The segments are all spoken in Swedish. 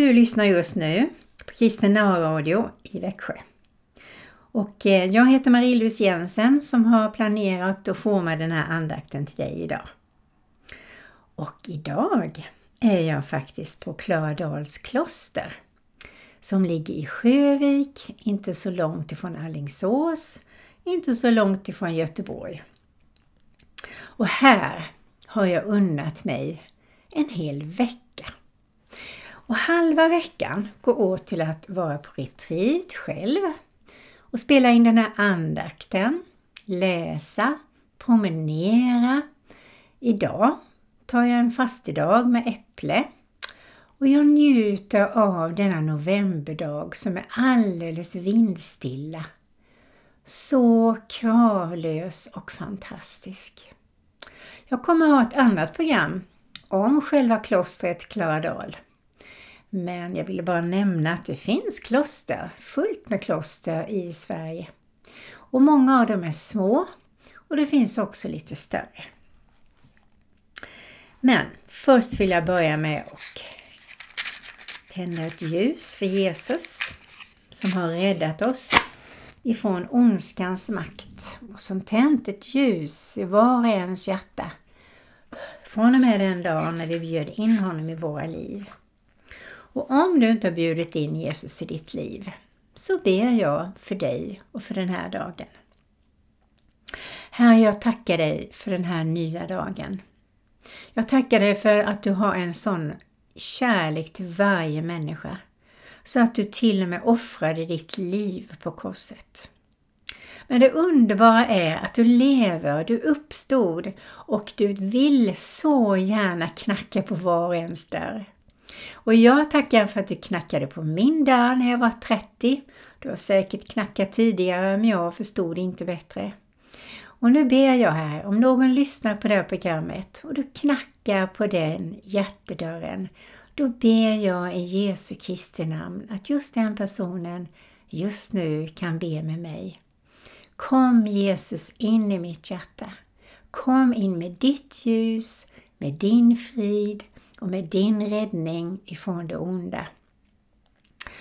du lyssnar just nu på Kristen Radio i Växjö. Och eh, jag heter Marie-Louise Jensen som har planerat att forma den här andakten till dig idag. Och idag är jag faktiskt på Klaradals kloster som ligger i Sjövik, inte så långt ifrån Allingsås, inte så långt ifrån Göteborg. Och här har jag unnat mig en hel vecka. Och halva veckan går åt till att vara på retreat själv och spela in den här andakten, läsa, promenera. Idag tar jag en fastedag med äpple och jag njuter av denna novemberdag som är alldeles vindstilla. Så kravlös och fantastisk. Jag kommer ha ett annat program om själva klostret Klaradal. Men jag ville bara nämna att det finns kloster, fullt med kloster i Sverige. Och många av dem är små och det finns också lite större. Men först vill jag börja med att tända ett ljus för Jesus som har räddat oss ifrån ondskans makt och som tänt ett ljus i var och ens hjärta från och med den dagen när vi bjöd in honom i våra liv. Och om du inte har bjudit in Jesus i ditt liv så ber jag för dig och för den här dagen. Herre, jag tackar dig för den här nya dagen. Jag tackar dig för att du har en sån kärlek till varje människa så att du till och med offrade ditt liv på korset. Men det underbara är att du lever, du uppstod och du vill så gärna knacka på var och ens dörr. Och jag tackar för att du knackade på min dörr när jag var 30. Du har säkert knackat tidigare men jag förstod inte bättre. Och nu ber jag här, om någon lyssnar på det här programmet och du knackar på den hjärtedörren, då ber jag i Jesu Kristi namn att just den personen just nu kan be med mig. Kom Jesus in i mitt hjärta. Kom in med ditt ljus, med din frid och med din räddning ifrån det onda.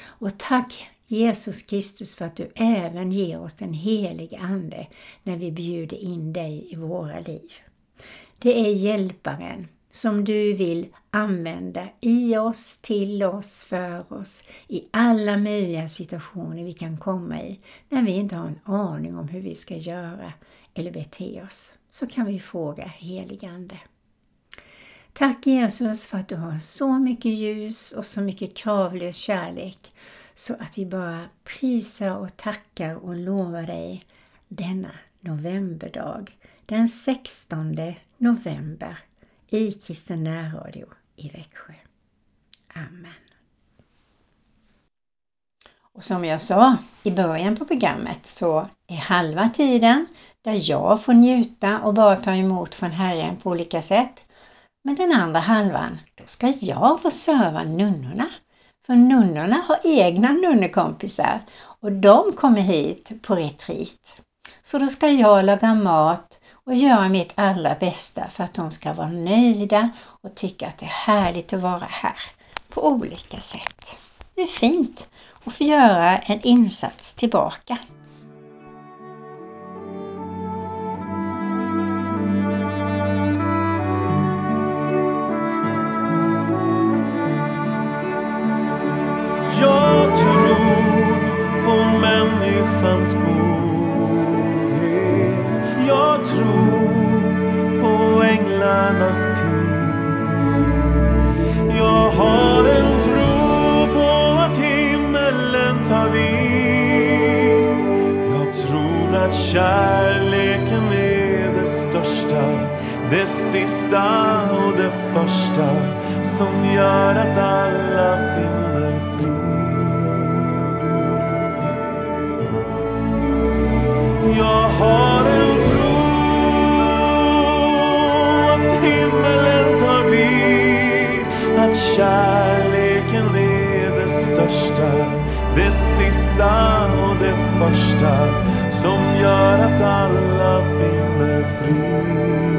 Och tack Jesus Kristus för att du även ger oss den helige Ande när vi bjuder in dig i våra liv. Det är hjälparen som du vill använda i oss, till oss, för oss, i alla möjliga situationer vi kan komma i när vi inte har en aning om hur vi ska göra eller bete oss. Så kan vi fråga heligande. Tack Jesus för att du har så mycket ljus och så mycket kravlös kärlek så att vi bara prisar och tackar och lovar dig denna novemberdag, den 16 november i Kristen närradio i Växjö. Amen. Och som jag sa i början på programmet så är halva tiden där jag får njuta och bara ta emot från Herren på olika sätt. Men den andra halvan, då ska jag få serva nunnorna. För nunnorna har egna nunnekompisar och de kommer hit på retreat. Så då ska jag laga mat och göra mitt allra bästa för att de ska vara nöjda och tycka att det är härligt att vara här på olika sätt. Det är fint att få göra en insats tillbaka. Kärleken är det största, det sista och det första som gör att alla finner frid. Jag har kärleken är det största, det sista och det första som gör att alla finner frid.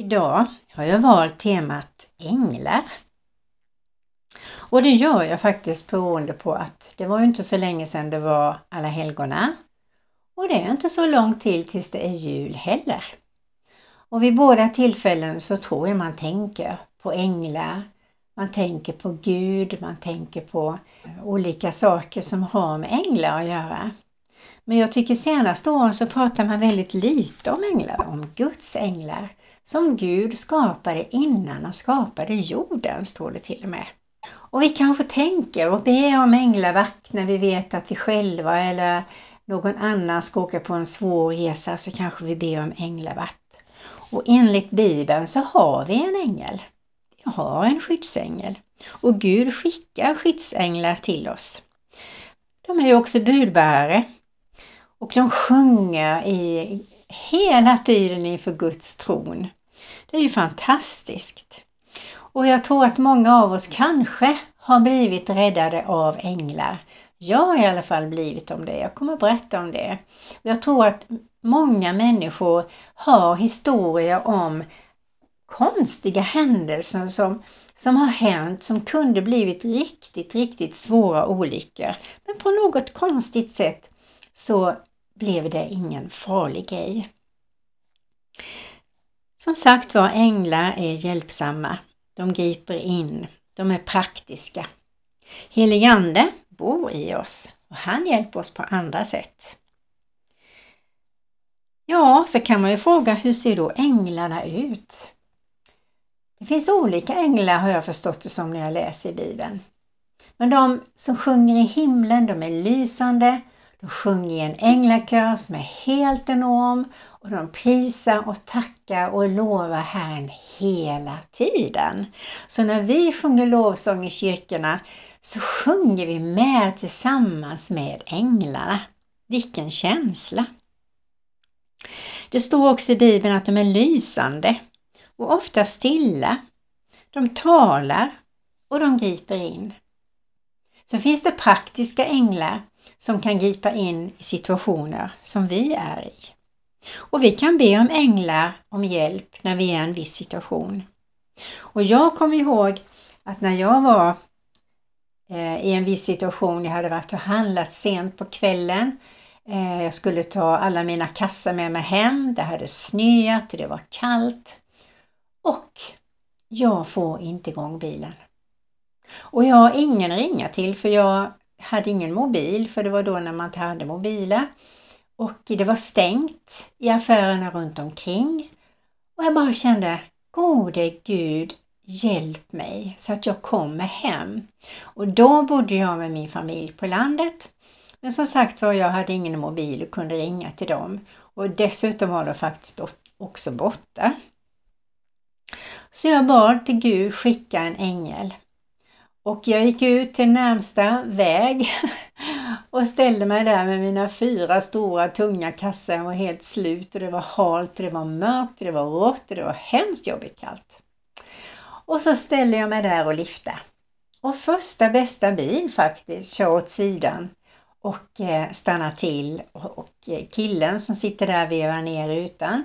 Idag har jag valt temat änglar. Och det gör jag faktiskt beroende på att det var ju inte så länge sedan det var alla helgona. Och det är inte så långt till tills det är jul heller. Och vid båda tillfällen så tror jag man tänker på änglar, man tänker på Gud, man tänker på olika saker som har med änglar att göra. Men jag tycker senaste åren så pratar man väldigt lite om änglar, om Guds änglar. Som Gud skapade innan han skapade jorden, står det till och med. Och vi kanske tänker och ber om änglavakt när vi vet att vi själva eller någon annan ska åka på en svår resa så kanske vi ber om änglavakt. Och enligt Bibeln så har vi en ängel. Vi har en skyddsängel. Och Gud skickar skyddsänglar till oss. De är ju också budbärare. Och de sjunger i, hela tiden inför Guds tron. Det är ju fantastiskt. Och jag tror att många av oss kanske har blivit räddade av änglar. Jag har i alla fall blivit om det. Jag kommer att berätta om det. Jag tror att många människor har historier om konstiga händelser som, som har hänt som kunde blivit riktigt, riktigt svåra olyckor. Men på något konstigt sätt så blev det ingen farlig grej. Som sagt var, änglar är hjälpsamma. De griper in. De är praktiska. Heligande bor i oss och han hjälper oss på andra sätt. Ja, så kan man ju fråga hur ser då änglarna ut? Det finns olika änglar har jag förstått det som när jag läser i Bibeln. Men de som sjunger i himlen, de är lysande, de sjunger i en änglakör som är helt enorm och de prisar och tackar och lovar Herren hela tiden. Så när vi sjunger lovsång i kyrkorna så sjunger vi med tillsammans med änglarna. Vilken känsla! Det står också i Bibeln att de är lysande och ofta stilla. De talar och de griper in. Så finns det praktiska änglar som kan gripa in i situationer som vi är i. Och vi kan be om änglar om hjälp när vi är i en viss situation. Och jag kommer ihåg att när jag var eh, i en viss situation, jag hade varit och handlat sent på kvällen eh, jag skulle ta alla mina kassar med mig hem. Det hade snöat, och det var kallt. Och jag får inte igång bilen. Och jag har ingen att ringa till för jag hade ingen mobil för det var då när man inte hade mobiler. Och det var stängt i affärerna runt omkring. Och jag bara kände, gode Gud, hjälp mig så att jag kommer hem. Och då bodde jag med min familj på landet. Men som sagt var, jag hade ingen mobil och kunde ringa till dem. Och dessutom var de faktiskt också borta. Så jag bad till Gud skicka en ängel. Och jag gick ut till närmsta väg och ställde mig där med mina fyra stora tunga kassar. Jag var helt slut och det var halt, och det var mörkt, och det var rått och det var hemskt jobbigt kallt. Och så ställde jag mig där och liftade. Och första bästa bil faktiskt kör åt sidan och eh, stannar till och eh, killen som sitter där vevar ner rutan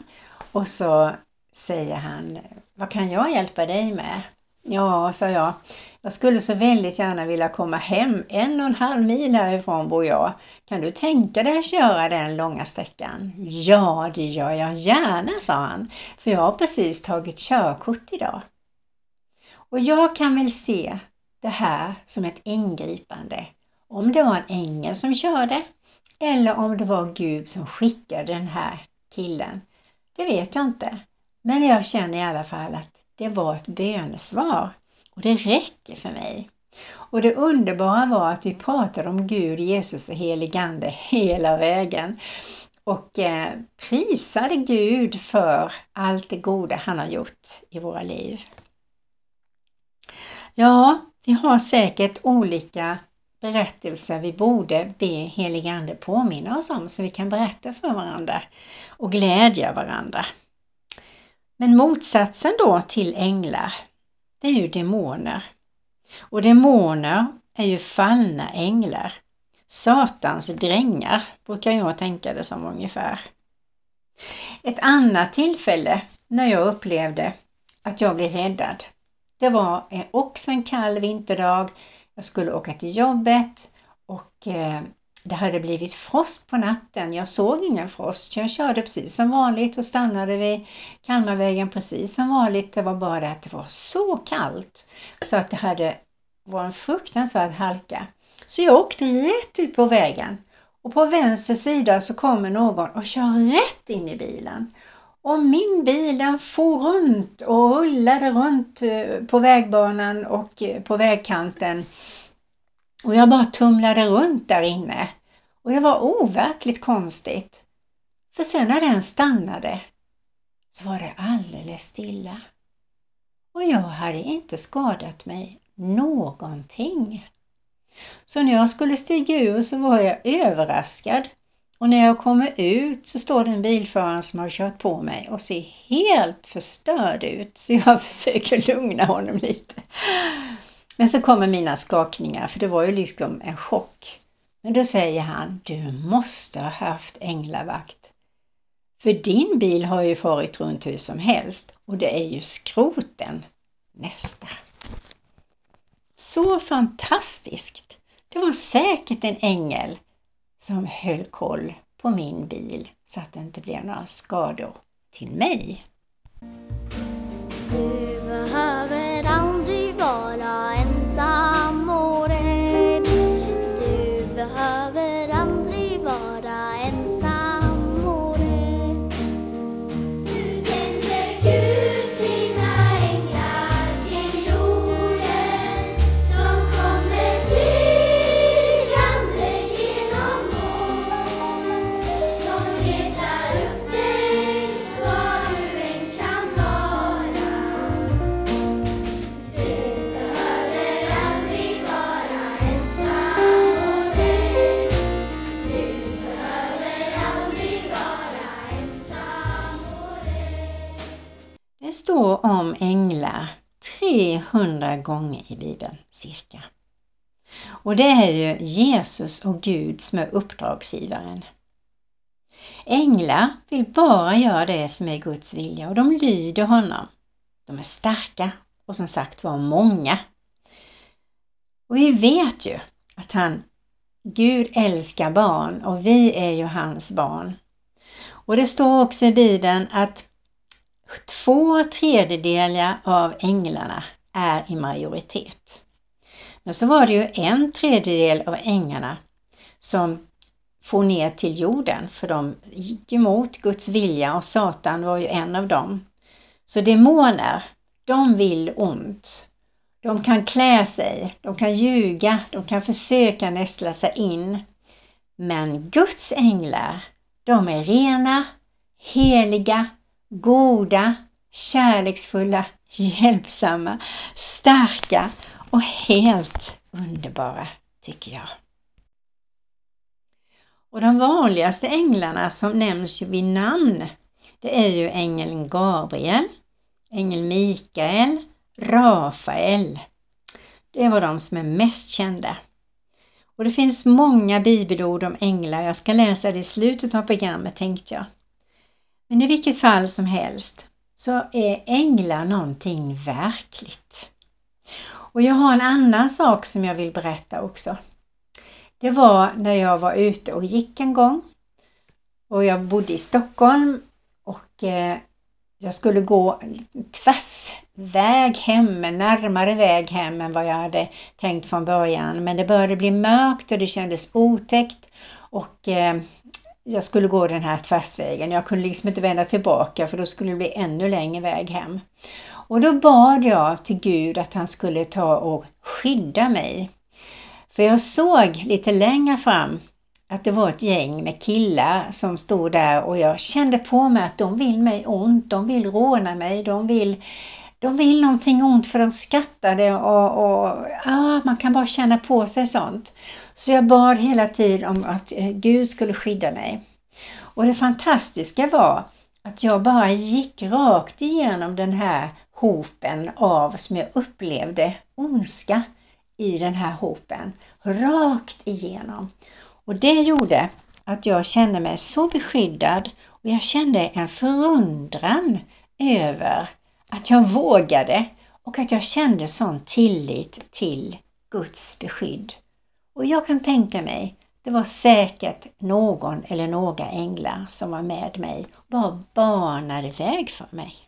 och så säger han Vad kan jag hjälpa dig med? Ja, sa jag. Jag skulle så väldigt gärna vilja komma hem. En och en halv mil härifrån bor jag. Kan du tänka dig att köra den långa sträckan? Ja, det gör jag gärna, sa han. För jag har precis tagit körkort idag. Och jag kan väl se det här som ett ingripande om det var en ängel som körde eller om det var Gud som skickade den här killen. Det vet jag inte. Men jag känner i alla fall att det var ett bönesvar och det räcker för mig. Och det underbara var att vi pratade om Gud, Jesus och heligande hela vägen och eh, prisade Gud för allt det goda han har gjort i våra liv. Ja, vi har säkert olika berättelser vi borde be helig Ande påminna oss om så vi kan berätta för varandra och glädja varandra. Men motsatsen då till änglar, det är ju demoner. Och demoner är ju fallna änglar. Satans drängar brukar jag tänka det som ungefär. Ett annat tillfälle när jag upplevde att jag blev räddad. Det var också en kall vinterdag. Jag skulle åka till jobbet och eh, det hade blivit frost på natten. Jag såg ingen frost. Jag körde precis som vanligt och stannade vid Kalmarvägen precis som vanligt. Det var bara det att det var så kallt så att det hade var en fruktansvärd halka. Så jag åkte rätt ut på vägen och på vänster sida så kommer någon och kör rätt in i bilen. Och min bil den for runt och rullade runt eh, på vägbanan och eh, på vägkanten. Och jag bara tumlade runt där inne. Och det var overkligt konstigt. För sen när den stannade så var det alldeles stilla. Och jag hade inte skadat mig någonting. Så när jag skulle stiga ur så var jag överraskad. Och när jag kommer ut så står det en bilförare som har kört på mig och ser helt förstörd ut. Så jag försöker lugna honom lite. Men så kommer mina skakningar, för det var ju liksom en chock. Men då säger han, du måste ha haft änglavakt. För din bil har ju farit runt hur som helst och det är ju skroten nästa. Så fantastiskt! Det var säkert en ängel som höll koll på min bil så att det inte blev några skador till mig. Eh, står om änglar 300 gånger i Bibeln, cirka. Och det är ju Jesus och Gud som är uppdragsgivaren. Änglar vill bara göra det som är Guds vilja och de lyder honom. De är starka och som sagt var många. Och vi vet ju att han, Gud älskar barn och vi är ju hans barn. Och det står också i Bibeln att Två tredjedelar av änglarna är i majoritet. Men så var det ju en tredjedel av änglarna som for ner till jorden för de gick emot Guds vilja och Satan var ju en av dem. Så demoner, de vill ont. De kan klä sig, de kan ljuga, de kan försöka nästla sig in. Men Guds änglar, de är rena, heliga, goda, kärleksfulla, hjälpsamma, starka och helt underbara, tycker jag. Och de vanligaste änglarna som nämns ju vid namn, det är ju ängeln Gabriel, ängel Mikael, Rafael. Det var de som är mest kända. Och det finns många bibelord om änglar. Jag ska läsa det i slutet av programmet tänkte jag. Men i vilket fall som helst så är änglar någonting verkligt. Och jag har en annan sak som jag vill berätta också. Det var när jag var ute och gick en gång och jag bodde i Stockholm och eh, jag skulle gå tvärs väg hem, närmare väg hem än vad jag hade tänkt från början. Men det började bli mörkt och det kändes otäckt och eh, jag skulle gå den här tvärsvägen. Jag kunde liksom inte vända tillbaka för då skulle det bli ännu längre väg hem. Och då bad jag till Gud att han skulle ta och skydda mig. För jag såg lite längre fram att det var ett gäng med killar som stod där och jag kände på mig att de vill mig ont, de vill råna mig, de vill, de vill någonting ont för de skrattade och, och ah, man kan bara känna på sig sånt. Så jag bad hela tiden om att eh, Gud skulle skydda mig. Och det fantastiska var att jag bara gick rakt igenom den här hopen av, som jag upplevde, ondska i den här hopen. Rakt igenom. Och det gjorde att jag kände mig så beskyddad och jag kände en förundran över att jag vågade och att jag kände sån tillit till Guds beskydd. Och jag kan tänka mig, det var säkert någon eller några änglar som var med mig och bara banade väg för mig.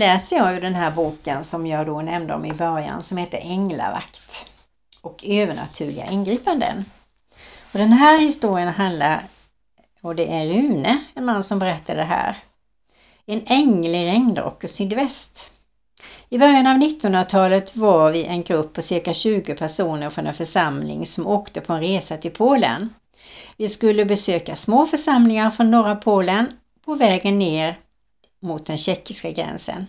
Läser jag ur den här boken som jag då nämnde om i början som heter Änglavakt och övernaturliga ingripanden. Och den här historien handlar, och det är Rune, en man som berättar det här. En ängel i regndrock och sydväst. I början av 1900-talet var vi en grupp på cirka 20 personer från en församling som åkte på en resa till Polen. Vi skulle besöka små församlingar från norra Polen på vägen ner mot den tjeckiska gränsen.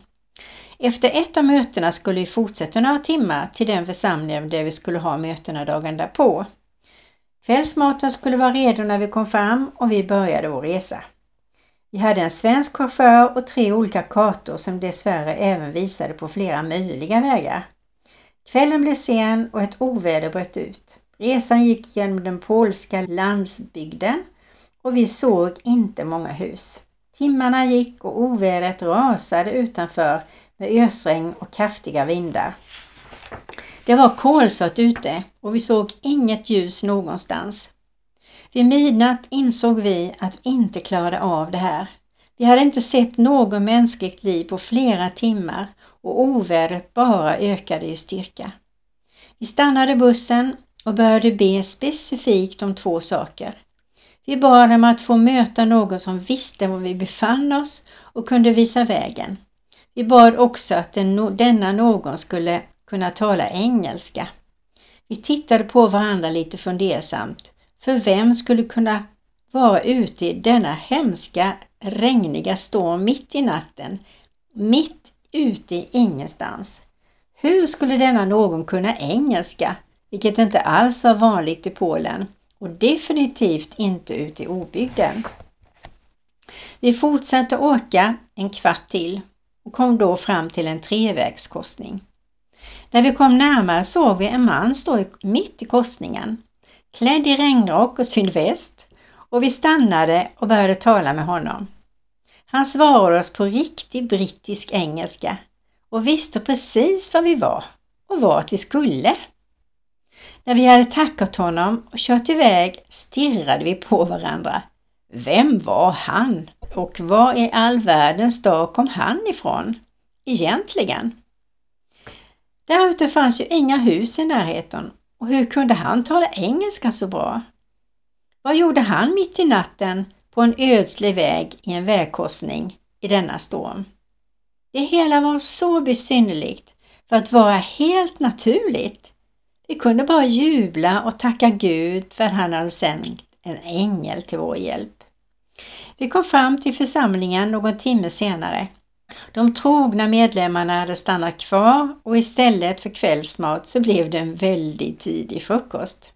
Efter ett av mötena skulle vi fortsätta några timmar till den församling där vi skulle ha mötena dagen därpå. Kvällsmaten skulle vara redo när vi kom fram och vi började vår resa. Vi hade en svensk chaufför och tre olika kartor som dessvärre även visade på flera möjliga vägar. Kvällen blev sen och ett oväder bröt ut. Resan gick genom den polska landsbygden och vi såg inte många hus. Timmarna gick och ovädret rasade utanför med ösregn och kraftiga vindar. Det var kolsvart ute och vi såg inget ljus någonstans. Vid midnatt insåg vi att vi inte klarade av det här. Vi hade inte sett något mänskligt liv på flera timmar och ovädret bara ökade i styrka. Vi stannade bussen och började be specifikt om två saker. Vi bad om att få möta någon som visste var vi befann oss och kunde visa vägen. Vi bad också att den, denna någon skulle kunna tala engelska. Vi tittade på varandra lite fundersamt, för vem skulle kunna vara ute i denna hemska regniga storm mitt i natten, mitt ute i ingenstans? Hur skulle denna någon kunna engelska, vilket inte alls var vanligt i Polen och definitivt inte ute i obygden? Vi fortsatte åka en kvart till och kom då fram till en trevägskorsning. När vi kom närmare såg vi en man stå mitt i korsningen, klädd i regnrock och sydväst och vi stannade och började tala med honom. Han svarade oss på riktig brittisk engelska och visste precis var vi var och vart vi skulle. När vi hade tackat honom och kört iväg stirrade vi på varandra. Vem var han och var i all världens dag kom han ifrån? Egentligen? Där ute fanns ju inga hus i närheten och hur kunde han tala engelska så bra? Vad gjorde han mitt i natten på en ödslig väg i en vägkorsning i denna storm? Det hela var så besynnerligt för att vara helt naturligt. Vi kunde bara jubla och tacka Gud för att han hade sänt en ängel till vår hjälp. Vi kom fram till församlingen någon timme senare. De trogna medlemmarna hade stannat kvar och istället för kvällsmat så blev det en väldigt tidig frukost.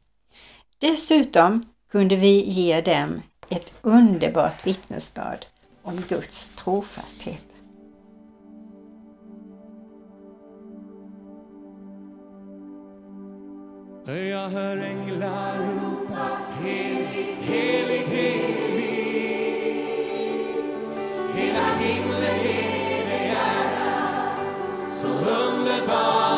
Dessutom kunde vi ge dem ett underbart vittnesbörd om Guds trofasthet. Jag hör änglar ropa helig, helig, helig. Hela himlen ger dig ära. Så underbar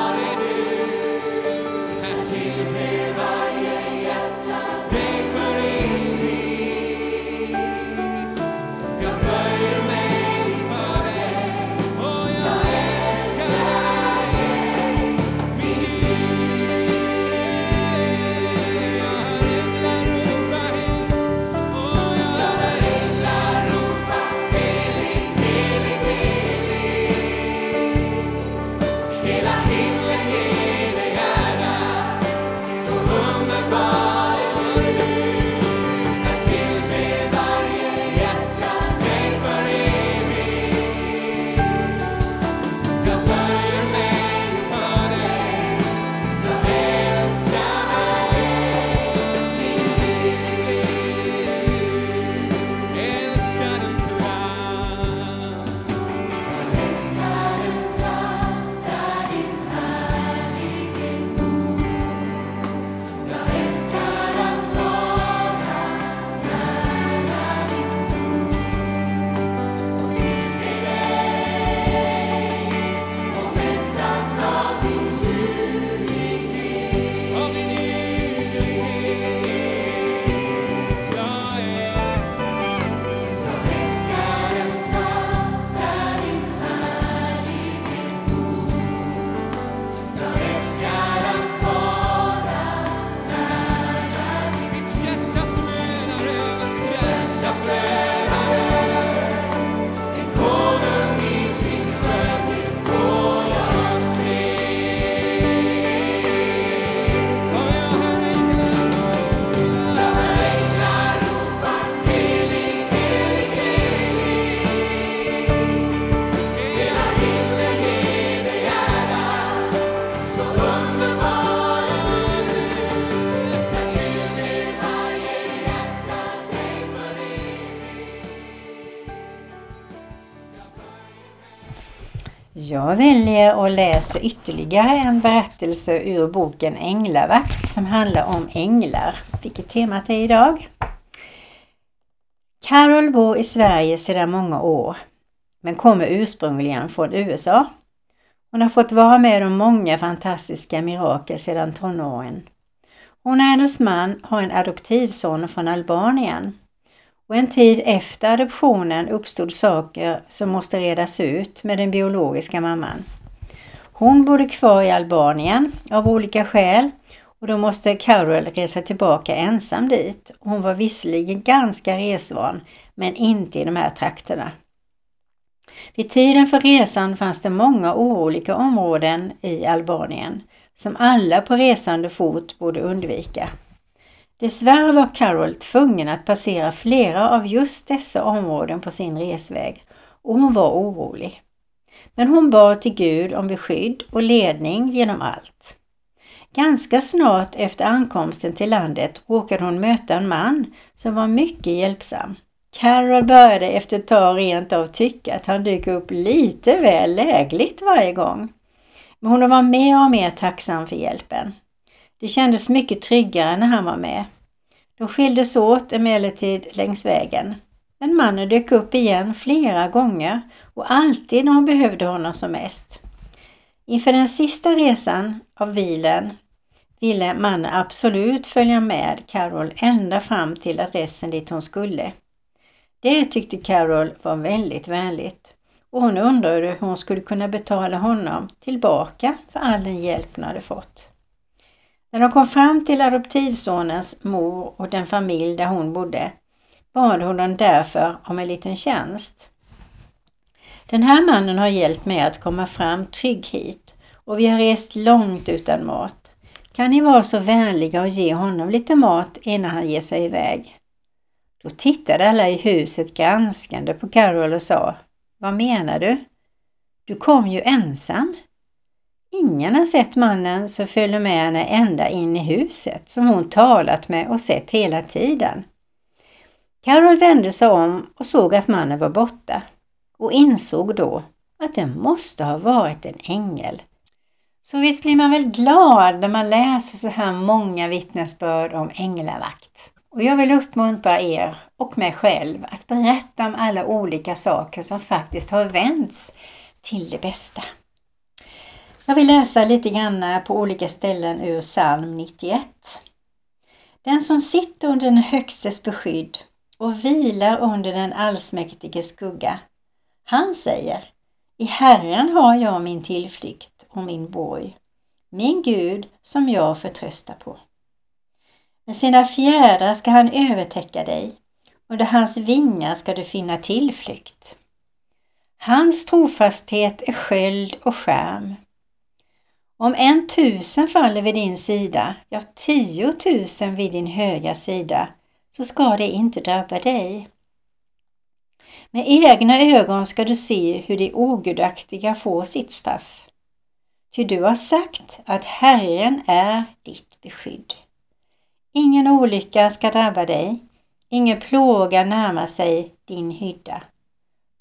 och läser ytterligare en berättelse ur boken Änglavakt som handlar om änglar, vilket temat är idag. Carol bor i Sverige sedan många år, men kommer ursprungligen från USA. Hon har fått vara med om många fantastiska mirakel sedan tonåren. Hon och hennes man har en adoptivson från Albanien. Och en tid efter adoptionen uppstod saker som måste redas ut med den biologiska mamman. Hon bodde kvar i Albanien av olika skäl och då måste Carol resa tillbaka ensam dit. Hon var visserligen ganska resvan men inte i de här trakterna. Vid tiden för resan fanns det många oroliga områden i Albanien som alla på resande fot borde undvika. Dessvärre var Carol tvungen att passera flera av just dessa områden på sin resväg och hon var orolig. Men hon bad till Gud om beskydd och ledning genom allt. Ganska snart efter ankomsten till landet råkade hon möta en man som var mycket hjälpsam. Carol började efter ett tag rent av tycka att han dök upp lite väl lägligt varje gång. Men hon var mer och mer tacksam för hjälpen. Det kändes mycket tryggare när han var med. De skildes åt emellertid längs vägen. Men mannen dök upp igen flera gånger och alltid när hon behövde honom som mest. Inför den sista resan av bilen ville mannen absolut följa med Carol ända fram till adressen dit hon skulle. Det tyckte Carol var väldigt vänligt och hon undrade hur hon skulle kunna betala honom tillbaka för all den hjälp hon hade fått. När de kom fram till adoptivsonens mor och den familj där hon bodde bad hon dem därför om en liten tjänst. Den här mannen har hjälpt mig att komma fram trygg hit och vi har rest långt utan mat. Kan ni vara så vänliga och ge honom lite mat innan han ger sig iväg? Då tittade alla i huset granskande på Carol och sa Vad menar du? Du kom ju ensam. Ingen har sett mannen som följde med henne ända in i huset som hon talat med och sett hela tiden. Carol vände sig om och såg att mannen var borta och insåg då att det måste ha varit en ängel. Så visst blir man väl glad när man läser så här många vittnesbörd om änglavakt. Och jag vill uppmuntra er och mig själv att berätta om alla olika saker som faktiskt har vänts till det bästa. Jag vill läsa lite grann på olika ställen ur psalm 91. Den som sitter under den högstes beskydd och vilar under den allsmäktiges skugga. Han säger I Herren har jag min tillflykt och min borg, min Gud som jag förtröstar på. Med sina fjädrar ska han övertäcka dig, under hans vingar ska du finna tillflykt. Hans trofasthet är sköld och skärm. Om en tusen faller vid din sida, ja tiotusen vid din högra sida, så ska det inte drabba dig. Med egna ögon ska du se hur de ogudaktiga får sitt straff. Ty du har sagt att Herren är ditt beskydd. Ingen olycka ska drabba dig, ingen plåga närma sig din hydda.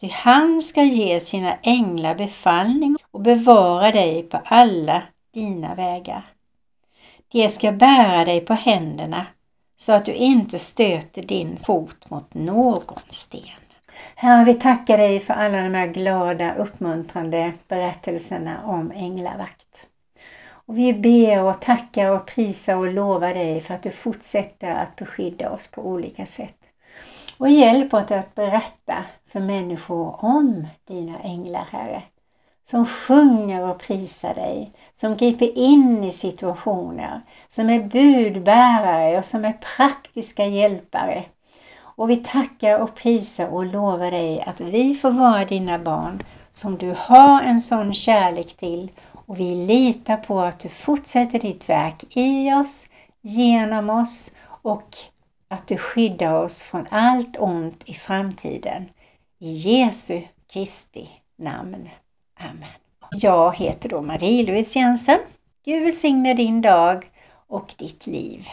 Ty han ska ge sina änglar befallning och bevara dig på alla dina vägar. De ska bära dig på händerna så att du inte stöter din fot mot någon sten. Herre, vi tackar dig för alla de här glada, uppmuntrande berättelserna om änglavakt. Och vi ber och tackar och prisar och lovar dig för att du fortsätter att beskydda oss på olika sätt. Och hjälp oss att berätta för människor om dina änglar, Herre. Som sjunger och prisar dig, som griper in i situationer, som är budbärare och som är praktiska hjälpare. Och vi tackar och prisar och lovar dig att vi får vara dina barn som du har en sån kärlek till och vi litar på att du fortsätter ditt verk i oss, genom oss och att du skyddar oss från allt ont i framtiden. I Jesu Kristi namn. Amen. Jag heter då Marie-Louise Jensen. Gud välsigne din dag och ditt liv.